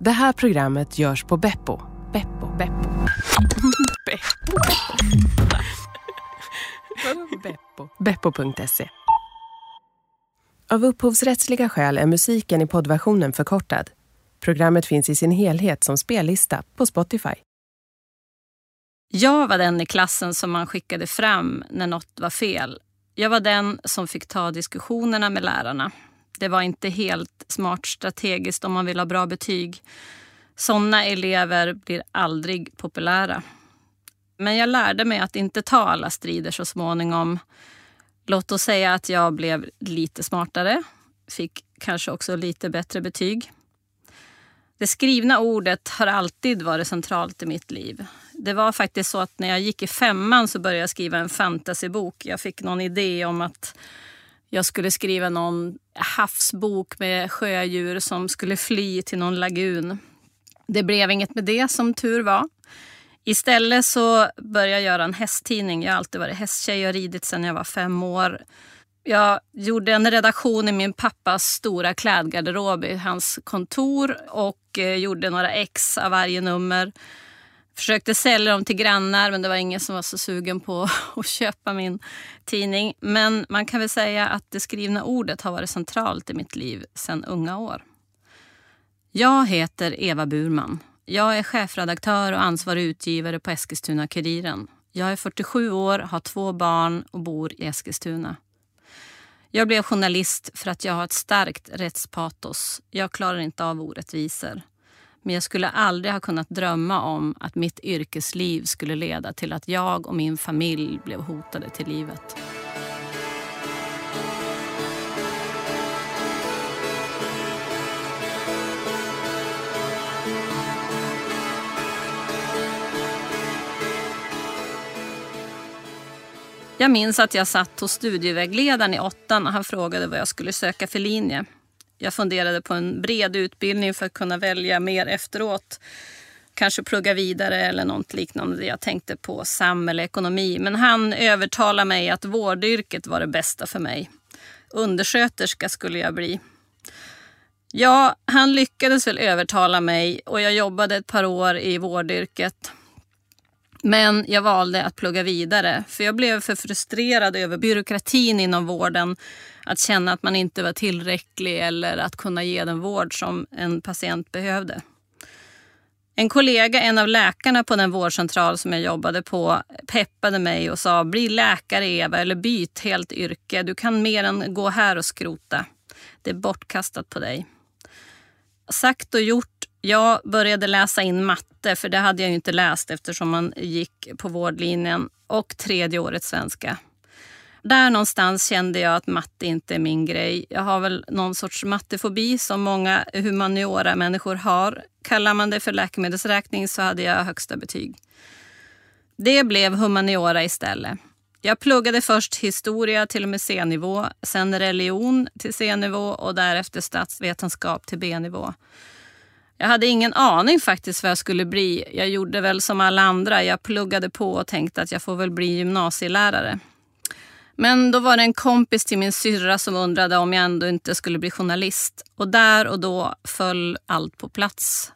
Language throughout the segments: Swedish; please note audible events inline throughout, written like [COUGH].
Det här programmet görs på Beppo. Beppo. Beppo. Beppo. Beppo. Beppo.se. Av upphovsrättsliga skäl är musiken i poddversionen förkortad. Programmet finns i sin helhet som spellista på Spotify. Jag var den i klassen som man skickade fram när något var fel. Jag var den som fick ta diskussionerna med lärarna. Det var inte helt smart strategiskt om man vill ha bra betyg. Sådana elever blir aldrig populära. Men jag lärde mig att inte ta alla strider så småningom. Låt oss säga att jag blev lite smartare, fick kanske också lite bättre betyg. Det skrivna ordet har alltid varit centralt i mitt liv. Det var faktiskt så att när jag gick i femman så började jag skriva en fantasybok. Jag fick någon idé om att jag skulle skriva någon havsbok med sjödjur som skulle fly till någon lagun. Det blev inget med det som tur var. Istället så började jag göra en hästtidning. Jag har alltid varit hästtjej och ridit sedan jag var fem år. Jag gjorde en redaktion i min pappas stora klädgarderob i hans kontor och eh, gjorde några ex av varje nummer. Försökte sälja dem till grannar men det var ingen som var så sugen på [LAUGHS] att köpa min tidning. Men man kan väl säga att det skrivna ordet har varit centralt i mitt liv sedan unga år. Jag heter Eva Burman. Jag är chefredaktör och ansvarig utgivare på Eskilstuna-Kuriren. Jag är 47 år, har två barn och bor i Eskilstuna. Jag blev journalist för att jag har ett starkt rättspatos. Jag klarar inte av orättvisor. Men jag skulle aldrig ha kunnat drömma om att mitt yrkesliv skulle leda till att jag och min familj blev hotade till livet. Jag minns att jag satt hos studievägledaren i åttan och han frågade vad jag skulle söka för linje. Jag funderade på en bred utbildning för att kunna välja mer efteråt. Kanske plugga vidare eller något liknande. Jag tänkte på samhällsekonomi. ekonomi. Men han övertalade mig att vårdyrket var det bästa för mig. Undersköterska skulle jag bli. Ja, han lyckades väl övertala mig och jag jobbade ett par år i vårdyrket. Men jag valde att plugga vidare för jag blev för frustrerad över byråkratin inom vården. Att känna att man inte var tillräcklig eller att kunna ge den vård som en patient behövde. En kollega, en av läkarna på den vårdcentral som jag jobbade på, peppade mig och sa bli läkare Eva eller byt helt yrke. Du kan mer än gå här och skrota. Det är bortkastat på dig. Sagt och gjort. Jag började läsa in matte, för det hade jag ju inte läst eftersom man gick på vårdlinjen, och tredje året svenska. Där någonstans kände jag att matte inte är min grej. Jag har väl någon sorts mattefobi som många humaniora-människor har. Kallar man det för läkemedelsräkning så hade jag högsta betyg. Det blev humaniora istället. Jag pluggade först historia till och med C-nivå, sen religion till C-nivå och därefter statsvetenskap till B-nivå. Jag hade ingen aning faktiskt vad jag skulle bli. Jag gjorde väl som alla andra. Jag pluggade på och tänkte att jag får väl bli gymnasielärare. Men då var det en kompis till min syrra som undrade om jag ändå inte skulle bli journalist. Och där och då föll allt på plats.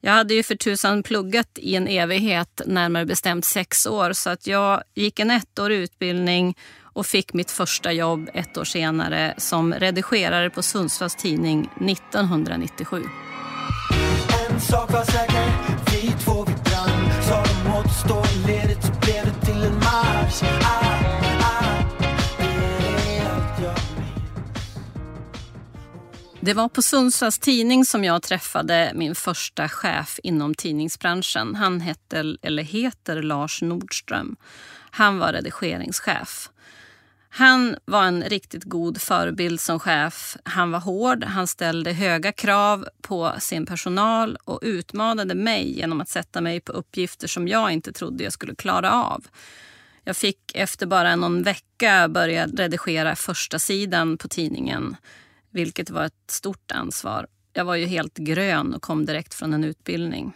Jag hade ju för tusan pluggat i en evighet, närmare bestämt sex år, så att jag gick en ettårig utbildning och fick mitt första jobb ett år senare som redigerare på Sundsvalls Tidning 1997. En sak var säker, det var på Sundsvalls Tidning som jag träffade min första chef inom tidningsbranschen. Han hette, eller heter Lars Nordström. Han var redigeringschef. Han var en riktigt god förebild som chef. Han var hård, han ställde höga krav på sin personal och utmanade mig genom att sätta mig på uppgifter som jag inte trodde jag skulle klara av. Jag fick efter bara någon vecka börja redigera första sidan på tidningen, vilket var ett stort ansvar. Jag var ju helt grön och kom direkt från en utbildning.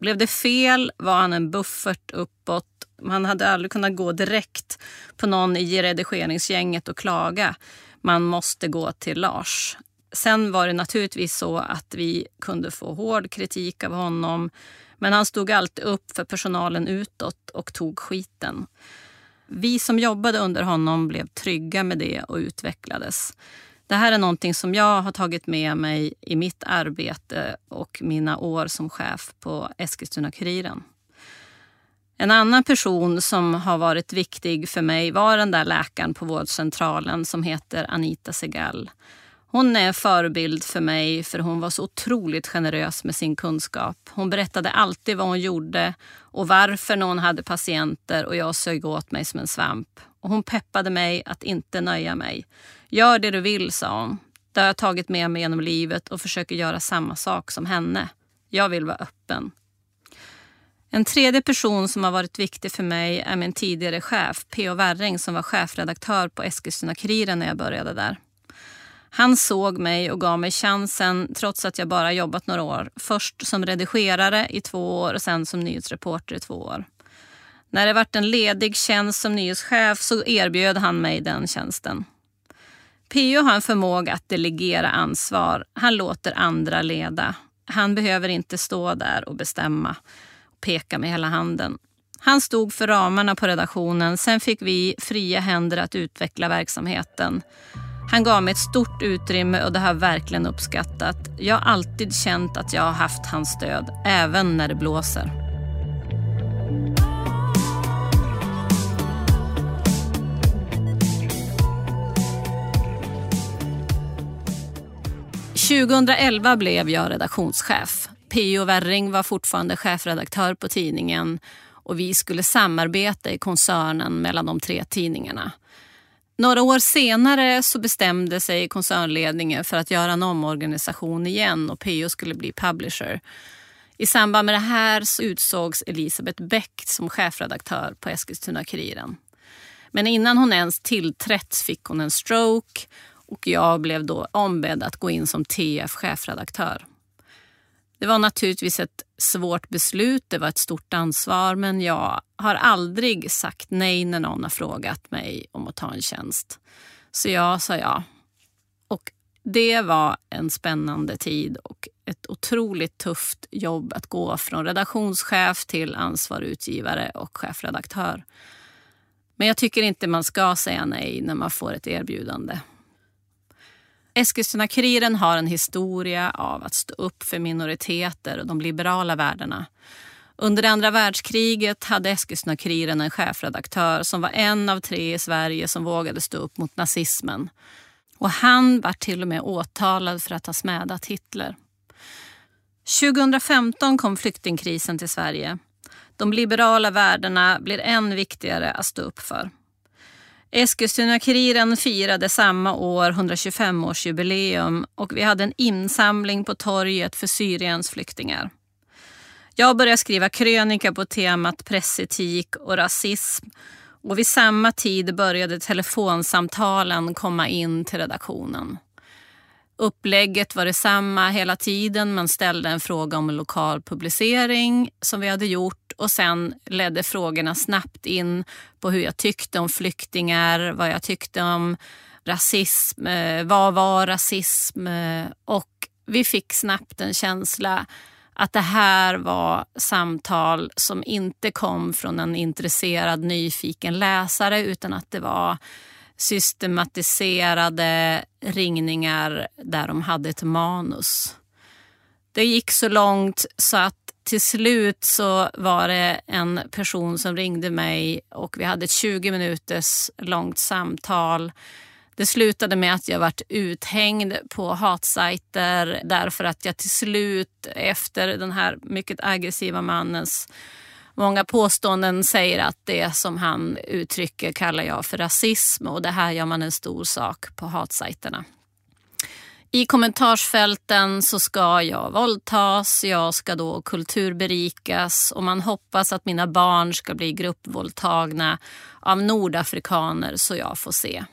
Blev det fel var han en buffert uppåt. Man hade aldrig kunnat gå direkt på någon i redigeringsgänget och klaga. Man måste gå till Lars. Sen var det naturligtvis så att vi kunde få hård kritik av honom. Men han stod alltid upp för personalen utåt och tog skiten. Vi som jobbade under honom blev trygga med det och utvecklades. Det här är någonting som jag har tagit med mig i mitt arbete och mina år som chef på Eskilstuna-Kuriren. En annan person som har varit viktig för mig var den där läkaren på vårdcentralen som heter Anita Segal. Hon är en förebild för mig för hon var så otroligt generös med sin kunskap. Hon berättade alltid vad hon gjorde och varför när hon hade patienter och jag sög åt mig som en svamp. Och hon peppade mig att inte nöja mig. Gör det du vill, sa hon. Det har jag tagit med mig genom livet och försöker göra samma sak som henne. Jag vill vara öppen. En tredje person som har varit viktig för mig är min tidigare chef, P.O. Wärring som var chefredaktör på Eskilstuna-Kuriren när jag började där. Han såg mig och gav mig chansen trots att jag bara jobbat några år. Först som redigerare i två år och sen som nyhetsreporter i två år. När det vart en ledig tjänst som nyhetschef så erbjöd han mig den tjänsten. Pio har en förmåga att delegera ansvar. Han låter andra leda. Han behöver inte stå där och bestämma och peka med hela handen. Han stod för ramarna på redaktionen. Sen fick vi fria händer att utveckla verksamheten. Han gav mig ett stort utrymme och det har jag verkligen uppskattat. Jag har alltid känt att jag har haft hans stöd, även när det blåser. –2011 blev jag redaktionschef. P.O. Werring var fortfarande chefredaktör på tidningen och vi skulle samarbeta i koncernen mellan de tre tidningarna. Några år senare så bestämde sig koncernledningen för att göra en omorganisation igen och PO skulle bli publisher. I samband med det här så utsågs Elisabeth Bäck som chefredaktör på Eskilstuna-Kuriren. Men innan hon ens tillträtt fick hon en stroke och jag blev då ombedd att gå in som TF-chefredaktör. Det var naturligtvis ett svårt beslut, det var ett stort ansvar men jag har aldrig sagt nej när någon har frågat mig om att ta en tjänst. Så jag sa ja. Och det var en spännande tid och ett otroligt tufft jobb att gå från redaktionschef till ansvarig utgivare och chefredaktör. Men jag tycker inte man ska säga nej när man får ett erbjudande. Eskilstuna-Kuriren har en historia av att stå upp för minoriteter och de liberala värdena. Under andra världskriget hade Eskilstuna-Kuriren en chefredaktör som var en av tre i Sverige som vågade stå upp mot nazismen. Och han var till och med åtalad för att ha smädat Hitler. 2015 kom flyktingkrisen till Sverige. De liberala värdena blir än viktigare att stå upp för. Eskilstuna-Kuriren firade samma år 125-årsjubileum och vi hade en insamling på torget för Syriens flyktingar. Jag började skriva krönika på temat pressetik och rasism och vid samma tid började telefonsamtalen komma in till redaktionen. Upplägget var detsamma hela tiden. Man ställde en fråga om lokal publicering som vi hade gjort och sen ledde frågorna snabbt in på hur jag tyckte om flyktingar, vad jag tyckte om rasism, eh, vad var rasism eh, och vi fick snabbt en känsla att det här var samtal som inte kom från en intresserad, nyfiken läsare utan att det var systematiserade ringningar där de hade ett manus. Det gick så långt så att till slut så var det en person som ringde mig och vi hade ett 20 minuters långt samtal. Det slutade med att jag varit uthängd på hatsajter därför att jag till slut efter den här mycket aggressiva mannens Många påståenden säger att det som han uttrycker kallar jag för rasism och det här gör man en stor sak på hatsajterna. I kommentarsfälten så ska jag våldtas, jag ska då kulturberikas och man hoppas att mina barn ska bli gruppvåldtagna av nordafrikaner så jag får se.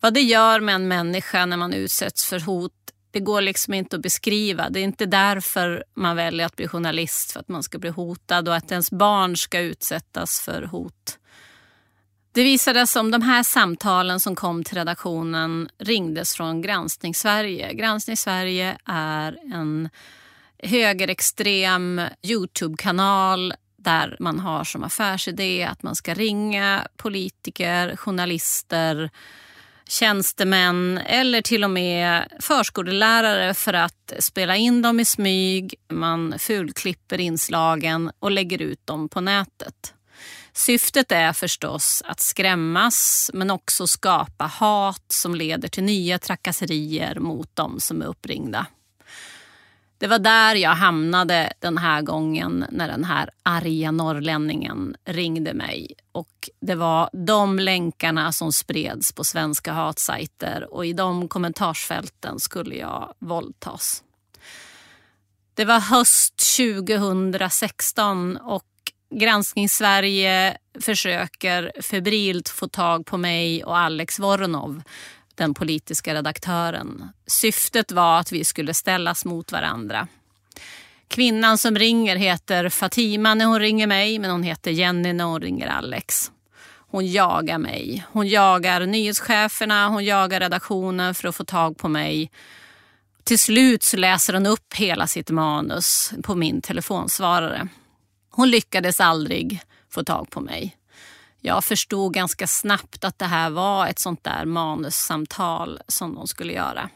Vad det gör med en människa när man utsätts för hot det går liksom inte att beskriva. Det är inte därför man väljer att bli journalist, för att man ska bli hotad och att ens barn ska utsättas för hot. Det visade sig om de här samtalen som kom till redaktionen ringdes från Granskning Sverige. Granskning Sverige är en högerextrem Youtube-kanal där man har som affärsidé att man ska ringa politiker, journalister, tjänstemän eller till och med förskolelärare för att spela in dem i smyg. Man fulklipper inslagen och lägger ut dem på nätet. Syftet är förstås att skrämmas men också skapa hat som leder till nya trakasserier mot de som är uppringda. Det var där jag hamnade den här gången när den här arga norrlänningen ringde mig. Och Det var de länkarna som spreds på svenska hatsajter och i de kommentarsfälten skulle jag våldtas. Det var höst 2016 och Granskning Sverige försöker febrilt få tag på mig och Alex Voronov den politiska redaktören. Syftet var att vi skulle ställas mot varandra. Kvinnan som ringer heter Fatima när hon ringer mig men hon heter Jenny när hon ringer Alex. Hon jagar mig. Hon jagar nyhetscheferna, hon jagar redaktionen för att få tag på mig. Till slut så läser hon upp hela sitt manus på min telefonsvarare. Hon lyckades aldrig få tag på mig jag förstod ganska snabbt att det här var ett sånt där manussamtal som de skulle göra.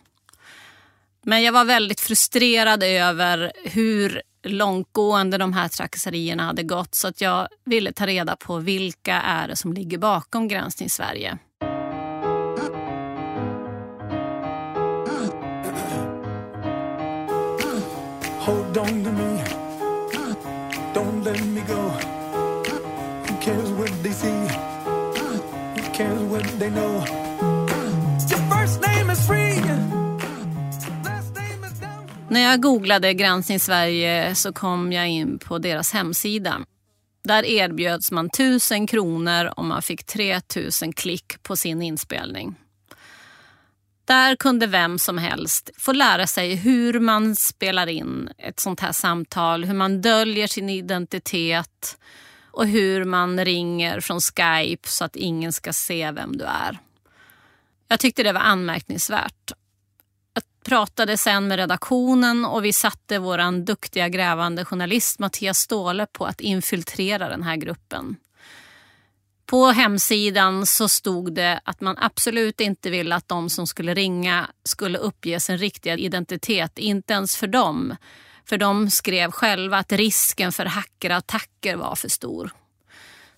Men jag var väldigt frustrerad över hur långtgående de här trakasserierna hade gått så att jag ville ta reda på vilka är det som ligger bakom Granskning Sverige. Hold on to me. Let me go Who cares what they see? Who cares what they know? Your first name is free. När jag googlade Granskning Sverige så kom jag in på deras hemsida. Där erbjöds man 1000 kronor om man fick 3000 klick på sin inspelning. Där kunde vem som helst få lära sig hur man spelar in ett sånt här samtal, hur man döljer sin identitet, och hur man ringer från Skype så att ingen ska se vem du är. Jag tyckte det var anmärkningsvärt. Jag pratade sen med redaktionen och vi satte vår duktiga grävande journalist Mattias Ståhle på att infiltrera den här gruppen. På hemsidan så stod det att man absolut inte ville att de som skulle ringa skulle uppge sin riktiga identitet, inte ens för dem. För de skrev själva att risken för hackerattacker var för stor.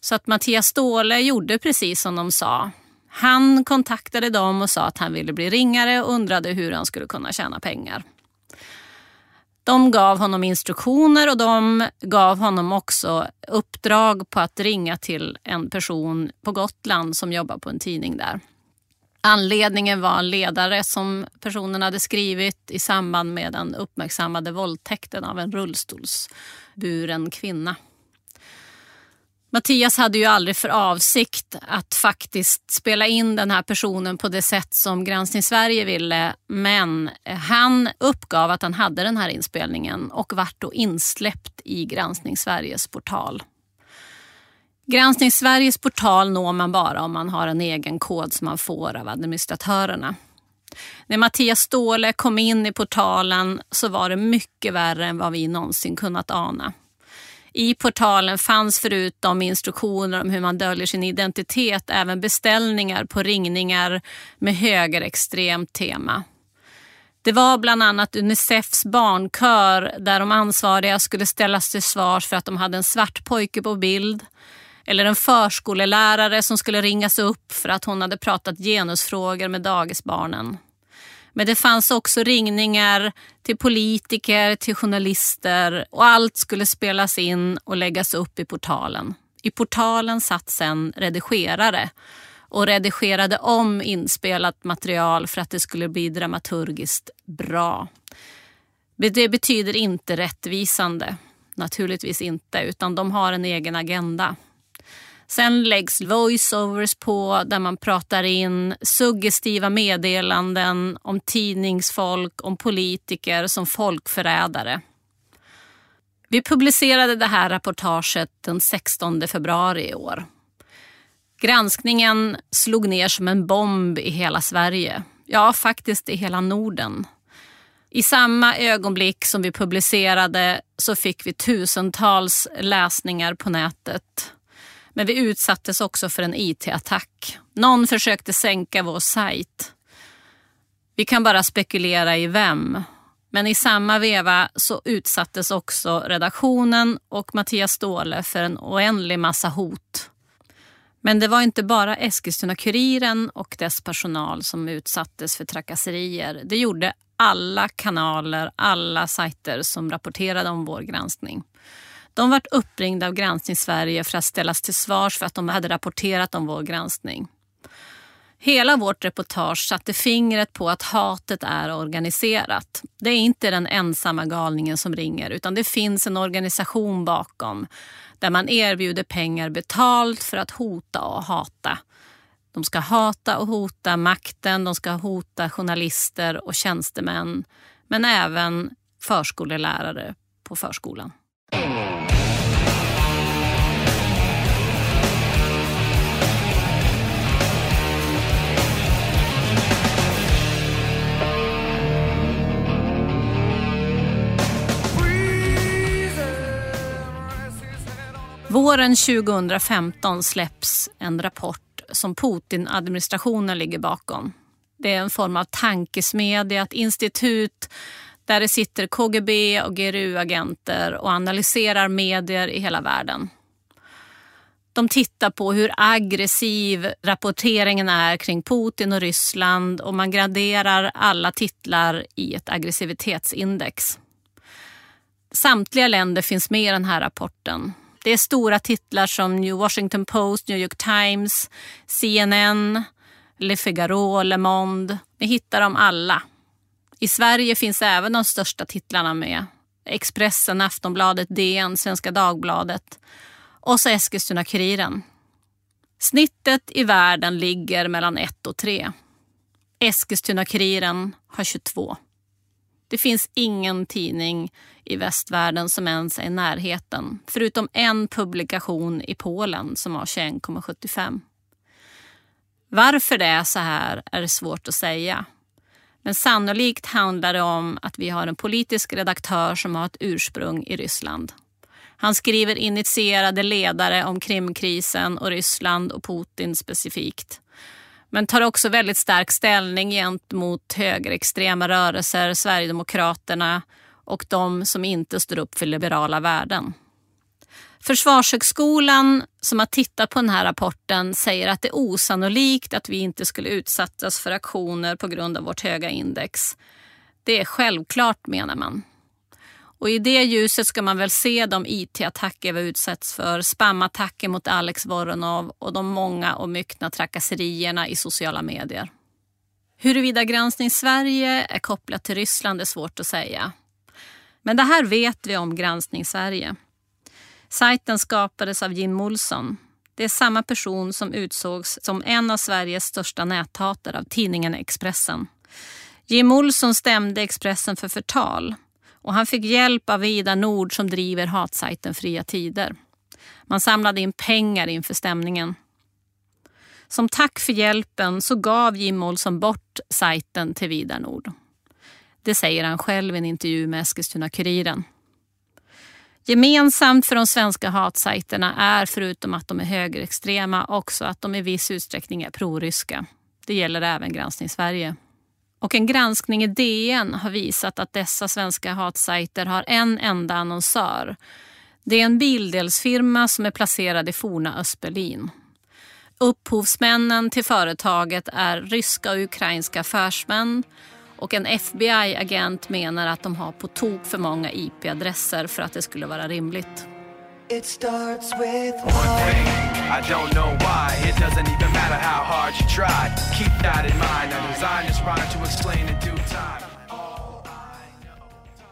Så att Mattias Ståhle gjorde precis som de sa. Han kontaktade dem och sa att han ville bli ringare och undrade hur han skulle kunna tjäna pengar. De gav honom instruktioner och de gav honom också uppdrag på att ringa till en person på Gotland som jobbar på en tidning där. Anledningen var en ledare som personen hade skrivit i samband med den uppmärksammade våldtäkten av en rullstolsburen kvinna. Mattias hade ju aldrig för avsikt att faktiskt spela in den här personen på det sätt som Granskning Sverige ville. Men han uppgav att han hade den här inspelningen och vart då insläppt i Granskning Sveriges portal. Granskning Sveriges portal når man bara om man har en egen kod som man får av administratörerna. När Mattias Ståhle kom in i portalen så var det mycket värre än vad vi någonsin kunnat ana. I portalen fanns förutom instruktioner om hur man döljer sin identitet även beställningar på ringningar med högerextremt tema. Det var bland annat Unicefs barnkör där de ansvariga skulle ställas till svars för att de hade en svart pojke på bild eller en förskolelärare som skulle ringas upp för att hon hade pratat genusfrågor med dagisbarnen. Men det fanns också ringningar till politiker, till journalister och allt skulle spelas in och läggas upp i portalen. I portalen satt sen redigerare och redigerade om inspelat material för att det skulle bli dramaturgiskt bra. Det betyder inte rättvisande, naturligtvis inte, utan de har en egen agenda. Sen läggs voiceovers på där man pratar in suggestiva meddelanden om tidningsfolk, om politiker som folkförrädare. Vi publicerade det här reportaget den 16 februari i år. Granskningen slog ner som en bomb i hela Sverige. Ja, faktiskt i hela Norden. I samma ögonblick som vi publicerade så fick vi tusentals läsningar på nätet. Men vi utsattes också för en IT-attack. Någon försökte sänka vår sajt. Vi kan bara spekulera i vem. Men i samma veva så utsattes också redaktionen och Mattias Ståhle för en oändlig massa hot. Men det var inte bara Eskilstuna-Kuriren och dess personal som utsattes för trakasserier. Det gjorde alla kanaler, alla sajter som rapporterade om vår granskning. De vart uppringda av Granskning Sverige för att ställas till svars för att de hade rapporterat om vår granskning. Hela vårt reportage satte fingret på att hatet är organiserat. Det är inte den ensamma galningen som ringer utan det finns en organisation bakom där man erbjuder pengar betalt för att hota och hata. De ska hata och hota makten, de ska hota journalister och tjänstemän men även förskolelärare på förskolan. Våren 2015 släpps en rapport som Putin-administrationen ligger bakom. Det är en form av tankesmedja, ett institut där det sitter KGB och GRU-agenter och analyserar medier i hela världen. De tittar på hur aggressiv rapporteringen är kring Putin och Ryssland och man graderar alla titlar i ett aggressivitetsindex. Samtliga länder finns med i den här rapporten det är stora titlar som New Washington Post, New York Times, CNN, Le Figaro, Le Monde. Ni hittar dem alla. I Sverige finns även de största titlarna med. Expressen, Aftonbladet, DN, Svenska Dagbladet och så Eskilstuna-Kuriren. Snittet i världen ligger mellan 1 och 3. Eskilstuna-Kuriren har 22. Det finns ingen tidning i västvärlden som ens är i närheten. Förutom en publikation i Polen som har 21,75. Varför det är så här är svårt att säga. Men sannolikt handlar det om att vi har en politisk redaktör som har ett ursprung i Ryssland. Han skriver initierade ledare om Krimkrisen och Ryssland och Putin specifikt men tar också väldigt stark ställning gentemot högerextrema rörelser, Sverigedemokraterna och de som inte står upp för liberala värden. Försvarshögskolan som har tittat på den här rapporten säger att det är osannolikt att vi inte skulle utsättas för aktioner på grund av vårt höga index. Det är självklart menar man. Och I det ljuset ska man väl se de IT-attacker vi utsätts för, spamattacker mot Alex Voronov och de många och myckna trakasserierna i sociala medier. Huruvida Granskning Sverige är kopplat till Ryssland är svårt att säga. Men det här vet vi om Granskning Sverige. Sajten skapades av Jim Olsson. Det är samma person som utsågs som en av Sveriges största näthatare av tidningen Expressen. Jim Olsson stämde Expressen för förtal och han fick hjälp av Ida Nord som driver hatsajten Fria Tider. Man samlade in pengar inför stämningen. Som tack för hjälpen så gav Jim Olsson bort sajten till Vidar Nord. Det säger han själv i en intervju med Eskilstuna-Kuriren. Gemensamt för de svenska hatsajterna är förutom att de är högerextrema också att de i viss utsträckning är proryska. Det gäller även Granskning Sverige. Och en granskning i DN har visat att dessa svenska hatsajter har en enda annonsör. Det är en bildelsfirma som är placerad i forna Östberlin. Upphovsmännen till företaget är ryska och ukrainska affärsmän och en FBI-agent menar att de har på tok för många IP-adresser för att det skulle vara rimligt. It starts with one thing. I don't know why. It doesn't even matter how hard you try. Keep that in mind. I designed this rhyme to explain in due time.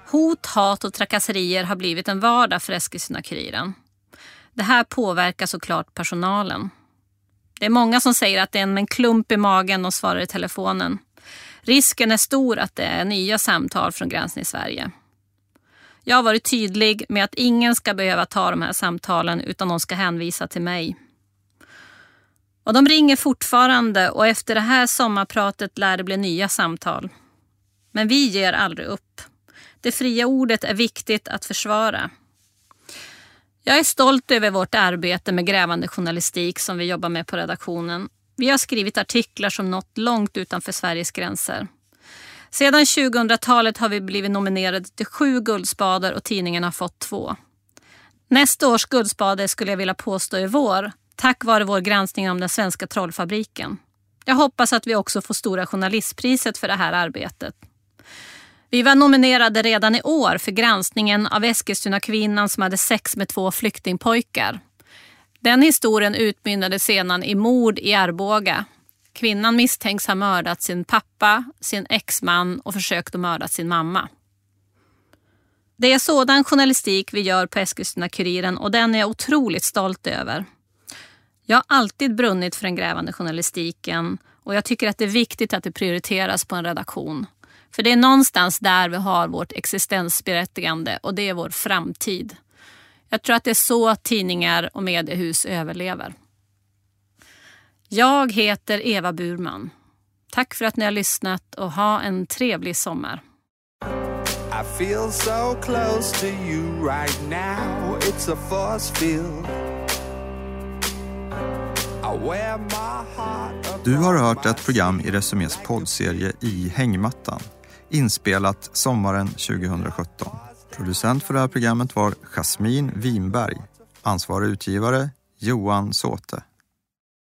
Hot, hat och trakasserier har blivit en vardag för Eskilstuna-Kuriren. Det här påverkar såklart personalen. Det är många som säger att det är med en klump i magen och svarar i telefonen. Risken är stor att det är nya samtal från Granskning Sverige. Jag har varit tydlig med att ingen ska behöva ta de här samtalen utan de ska hänvisa till mig. Och de ringer fortfarande och efter det här sommarpratet lär det bli nya samtal. Men vi ger aldrig upp. Det fria ordet är viktigt att försvara. Jag är stolt över vårt arbete med grävande journalistik som vi jobbar med på redaktionen. Vi har skrivit artiklar som nått långt utanför Sveriges gränser. Sedan 2000-talet har vi blivit nominerade till sju Guldspader och tidningen har fått två. Nästa års Guldspade skulle jag vilja påstå är vår, tack vare vår granskning om den svenska trollfabriken. Jag hoppas att vi också får Stora journalistpriset för det här arbetet. Vi var nominerade redan i år för granskningen av Eskilstuna kvinnan som hade sex med två flyktingpojkar. Den historien utmynnade sedan i mord i Arboga. Kvinnan misstänks ha mördat sin pappa, sin exman och försökt att mörda sin mamma. Det är sådan journalistik vi gör på Eskilstuna-Kuriren och den är jag otroligt stolt över. Jag har alltid brunnit för den grävande journalistiken och jag tycker att det är viktigt att det prioriteras på en redaktion. För det är någonstans där vi har vårt existensberättigande och det är vår framtid. Jag tror att det är så tidningar och mediehus överlever. Jag heter Eva Burman. Tack för att ni har lyssnat och ha en trevlig sommar. I feel so close to you right now It's a force field Du har hört ett program i Resumés poddserie I hängmattan inspelat sommaren 2017. Producent för det här programmet var Jasmin Winberg. Ansvarig utgivare Johan Såte.